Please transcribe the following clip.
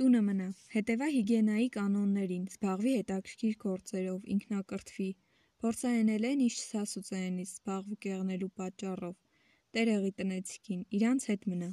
Տունը մնա, հետևա հիգիենայի կանոններին, զբաղվի հետաքրքիր գործերով, ինքնակրթվի, փորձարենելեն իշ սասուծենից զբաղվու կեղնելու պատճառով, տերեղի տնեցիքին, իրանց հետ մնա: